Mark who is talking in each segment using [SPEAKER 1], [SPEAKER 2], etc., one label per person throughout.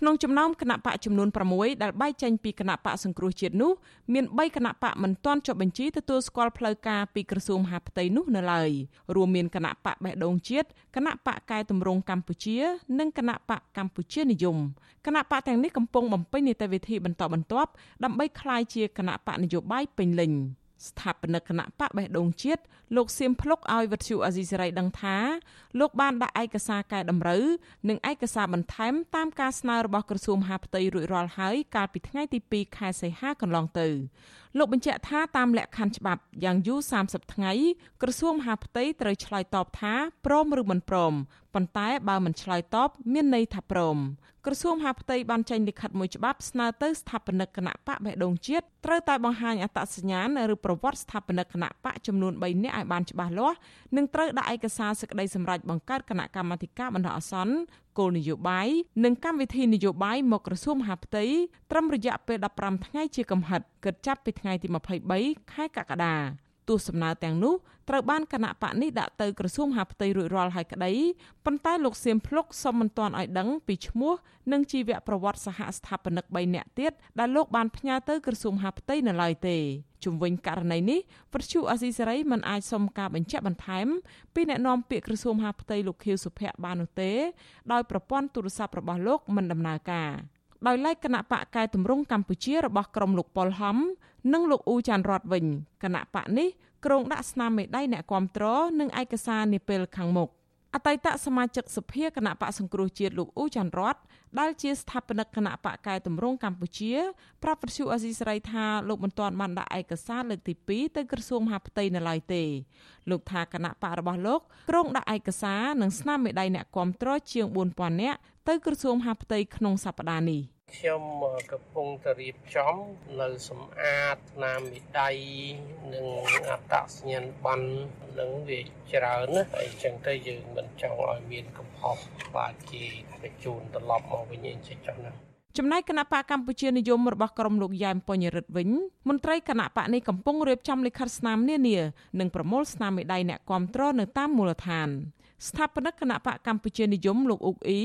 [SPEAKER 1] ក្នុងចំណោមគណៈបកចំនួន6ដែលបែកចេញពីគណៈបកសង្គ្រោះជាតិនោះមាន3គណៈបកមិនទាន់ចុះបញ្ជីទទួលស្គាល់ផ្លូវការពីក្រសួងមហាផ្ទៃនោះនៅឡើយរួមមានគណៈបកបេះដូងជាតិគណៈបកកែតម្រង់កម្ពុជា និងគណៈបកកម្ពុជានិយមគណៈបកទាំងនេះកំពុងបំពេញនីតិវិធីបន្តបន្ទាប់ដើម្បីក្លាយជាគណៈបកនយោបាយពេញលេញ។ ស្ថាបនិកគណៈបកបេះដូងជាតិលោកសៀមភ្លុកឲ្យវិទ្យុអាស៊ីសេរីដឹងថាលោកបានដាក់ឯកសារកែតម្រូវនិងឯកសារបន្ថែមតាមការស្នើរបស់ក្រសួងមហាផ្ទៃរួចរាល់ហើយកាលពីថ្ងៃទី2ខែសីហាកន្លងទៅលោកបញ្ជាក់ថាតាមលក្ខខណ្ឌច្បាប់យ៉ាងយូរ30ថ្ងៃក្រសួងមហាផ្ទៃត្រូវឆ្លើយតបថាព្រមឬមិនព្រមប៉ុន្តែបើមិនឆ្លើយតបមានន័យថាព្រមក្រសួងមហាផ្ទៃបានចេញលិខិតមួយច្បាប់ស្នើទៅស្ថាបនិកគណៈបកបេះដូងជាតិត្រូវតែបង្ហាញអត្តសញ្ញាណឬប្រវត្តិស្ថាបនិកគណៈបកចំនួន3នាក់ឲ្យបានច្បាស់លាស់និងត្រូវដាក់ឯកសារសេចក្តីសម្រេចបង្កើតគណៈកម្មាធិការបណ្ដោះអាសន្នគោលនយោបាយនិងកម្មវិធីនយោបាយមកក្រសួងមហាផ្ទៃត្រឹមរយៈពេល15ថ្ងៃជាកំហិតគិតចាប់ពីថ្ងៃទី23ខែកក្កដា ទោះសំណើទាំងនោះត្រូវបានគណៈបកនេះដាក់ទៅក្រសួងមហាផ្ទៃរួចរាល់ហើយក្តីប៉ុន្តែលោកសៀមភ្លុកសុំមិនទាន់ឲ្យដឹងពីឈ្មោះនិងជីវប្រវត្តិសហស្ថាបនិក3នាក់ទៀតដែលលោកបានផ្ញើទៅក្រសួងមហាផ្ទៃនៅឡើយទេជុំវិញករណីនេះវិទ្យុអាស៊ីសេរីមិនអាចសុំការបញ្ជាក់បន្ថែមពីអ្នកនាំពាក្យក្រសួងមហាផ្ទៃលោកខៀវសុភ័ក្របាននោះទេដោយប្រព័ន្ធទូរស័ព្ទរបស់លោកមិនដំណើរការ ដោយឡែកគណៈបកកែតម្រង់កម្ពុជារបស់ក្រុមលោកប៉ុលហំ និងលោកអ៊ូចាន់រតវិញគណៈបកនេះគ្រងដាក់ស្នាមមេដៃអ្នកគាំទ្រនិងឯកសារនាពេលខាងមុខ អតីតសមាជិកសភាគណៈបកសង្គ្រោះជាតិលោកអ៊ូចាន់រតដែលជាស្ថាបនិកគណៈបកកែតម្រង់កម្ពុជាប្រាប់វិទ្យុអាស៊ីសេរីថាលោកមិនទាន់បានដាក់ឯកសារលើកទី2ទៅក្រសួងមហាផ្ទៃនៅឡើយទេលោកថាគណៈបករបស់លោកក្រុងដាក់ឯកសារនិងស្នាមមេដៃអ្នកគាំទ្រជាង4000នាក់ទៅក្រសួងមហាផ្ទៃក្នុងសប្តាហ៍នេះ។
[SPEAKER 2] ខ្ញុំកំពុងតែរៀបចំនៅសម្អាតនាមវិដ័យនិងអត្តសញ្ញាណប័ណ្ណនឹងវាច្រើនណាហើយអញ្ចឹងទៅយើងមិនចង់ឲ្យមានកំហុសបាទជាបញ្ជូនត្រឡប់មកវិញអញ្ចឹងចុះណា
[SPEAKER 1] ចំណែកគណៈបកកម្ពុជានិយមរបស់ក្រមលោកយ៉ែមពញ្ញរិទ្ធវិញមន្ត្រីគណៈបកនេះកំពុងរៀបចំលិខិតស្នាមនានានិងប្រមូលស្នាមមេដៃអ្នកគាំទ្រនៅតាមមូលដ្ឋាន ស្ថាបនិកគណៈបកកម្ពុជានិយមលោកអ៊ុកអ៊ី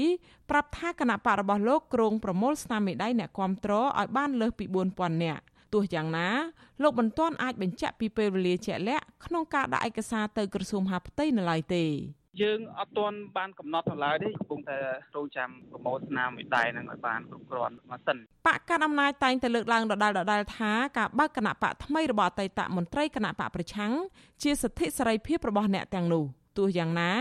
[SPEAKER 1] ប្រាប់ថាគណៈបករបស់លោកក្រុងប្រមូលស្នាមមេដៃអ្នកគាំទ្រឲ្យបានលើសពី4000នាក់ទោះយ៉ាងណាលោកមិនទាន់អាចបញ្ជាក់ពីពេលវេលាជាក់លាក់ក្នុងការដាក់ឯកសារទៅក្រសួងមហាផ្ទៃនៅឡើយទេ
[SPEAKER 3] យើងអត់ទាន់បានកំណត់នៅឡើយទេកំពុងតែរងចាំប្រមូលស្នាមមេដៃនឹងឲ្យបានគ្រប់គ្រាន់មកសិន
[SPEAKER 1] បកកណ្ដាលអំណាចតែងតែលើកឡើងដដែលដដែលថាការបើកគណៈបកថ្មីរបស់អតីតមន្ត្រីគណៈបកប្រឆាំងជាសិទ្ធិសេរីភាពរបស់អ្នកទាំងនោះ ទោះយ៉ាងណា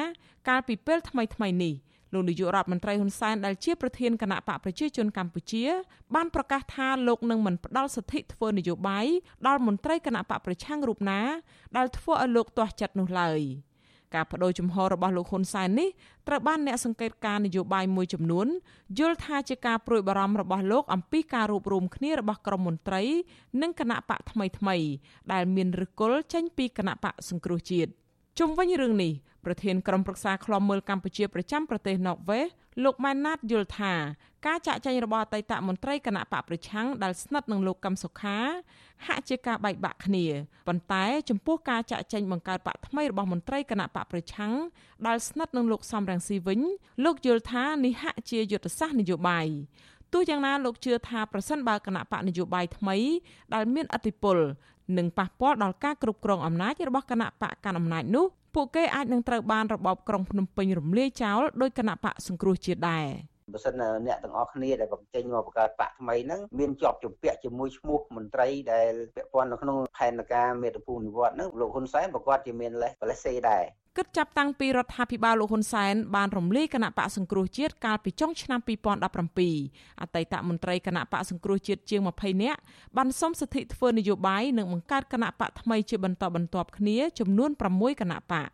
[SPEAKER 1] កាលពីពេលថ្មីថ្មីនេះលោកនាយករដ្ឋមន្ត្រីហ៊ុនសែនដែលជាប្រធានគណៈបកប្រជាជនកម្ពុជា បានប្រកាសថាលោកនឹងមិនផ្ដល់សិទ្ធិធ្វើនយោបាយដល់មន្ត្រីគណៈបកប្រឆាំងរូបណា ដែលធ្វើឲ្យលោកទាស់ចិត្តនោះឡើយការបដូរជំហររបស់លោកហ៊ុនសែននេះត្រូវបានអ្នកសង្កេតការនយោបាយមួយចំនួនយល់ថាជាការព្រួយបារម្ភរបស់លោកអំពីការរួបរวมគ្នារបស់ក្រមមន្ត្រី និងគណៈបកថ្មីថ្មីដែលមានឫសគល់ចេញពីគណៈបកសង្គ្រោះជាតិ ជុំវិញរឿងនេះប្រធានក្រុមប្រឹក្សាឃ្លាំមើលកម្ពុជាប្រចាំប្រទេសណ័រវេសលោកម៉ែនណាតយល់ថាការចាក់ចែងរបស់អតីតមន្ត្រីគណៈបកប្រឆាំងដែលស្និទ្ធនឹងលោកកឹមសុខាហាក់ជាការបែកបាក់គ្នាប៉ុន្តែចំពោះការចាក់ចែងបង្កើតបកថ្មីរបស់មន្ត្រីគណៈបកប្រឆាំងដែលស្និទ្ធនឹងលោកសំរងស៊ីវិញលោកយល់ថានេះហាក់ជាយុទ្ធសាស្ត្រនយោបាយទោះយ៉ាងណាលោកជឿថាប្រសិនបើគណៈបកនយោបាយថ្មីដែលមានអធិបុល និងប៉ះពាល់ដល់ការគ្រប់គ្រងអំណាចរបស់គណៈបកកាន់អំណាចនោះពួកគេអាចនឹងត្រូវបានរបបក្រុងភ្នំពេញរំលាយចោលដោយគណៈបកសង្គ្រោះជាតិដែរ
[SPEAKER 4] បើសិនអ្នកទាំងអស់គ្នាដែលបង្ចេញមកបង្កើតបកថ្មីហ្នឹងមានជាប់ជំពាក់ជាមួយឈ្មោះមន្ត្រីដែលពាក់ព័ន្ធនៅក្នុងផែនការមេត្តាភូមិនិវត្តហ្នឹងលោកហ៊ុនសែនប្រកាសជាមានលេសបលេសេដែរ
[SPEAKER 1] គិតចាប់តាំងពីរដ្ឋាភិបាលលោកហ៊ុនសែនបានរំលាយគណៈបកសង្គ្រោះជាតិកាលពីចុងឆ្នាំ2017អតីតមន្ត្រីគណៈបកសង្គ្រោះជាតិជាង20នាក់បានសុំសិទ្ធិធ្វើនយោបាយនិងបង្កើតគណៈបកថ្មីជាបន្តបន្ទាប់គ្នាចំនួន6គណៈបក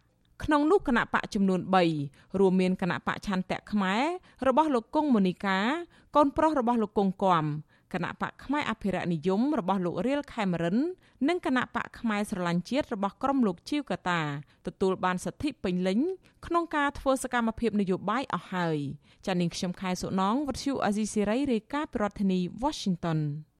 [SPEAKER 1] ក្នុងនោះគណៈបកចំនួន3រួមមានគណៈបកឆន្ទៈខ្មែររបស់លោកគង់មូនីកាកូនប្រុសរបស់លោកគង់គំគណៈបកផ្នែកអភិរក្សនិយមរបស់លោករៀលខេមរិន និងគណៈបកផ្នែកស្រឡាញ់ជាតិរបស់ក្រុមលោកជីវកតាទទួលបានសិទ្ធិពេញលេញក្នុងការធ្វើសកម្មភាពនយោបាយអស់ហើយចានាងខ្ញុំខែសុណងវັດឈូអាស៊ីសេរីរាយការណ៍ពីរដ្ឋធានី Washington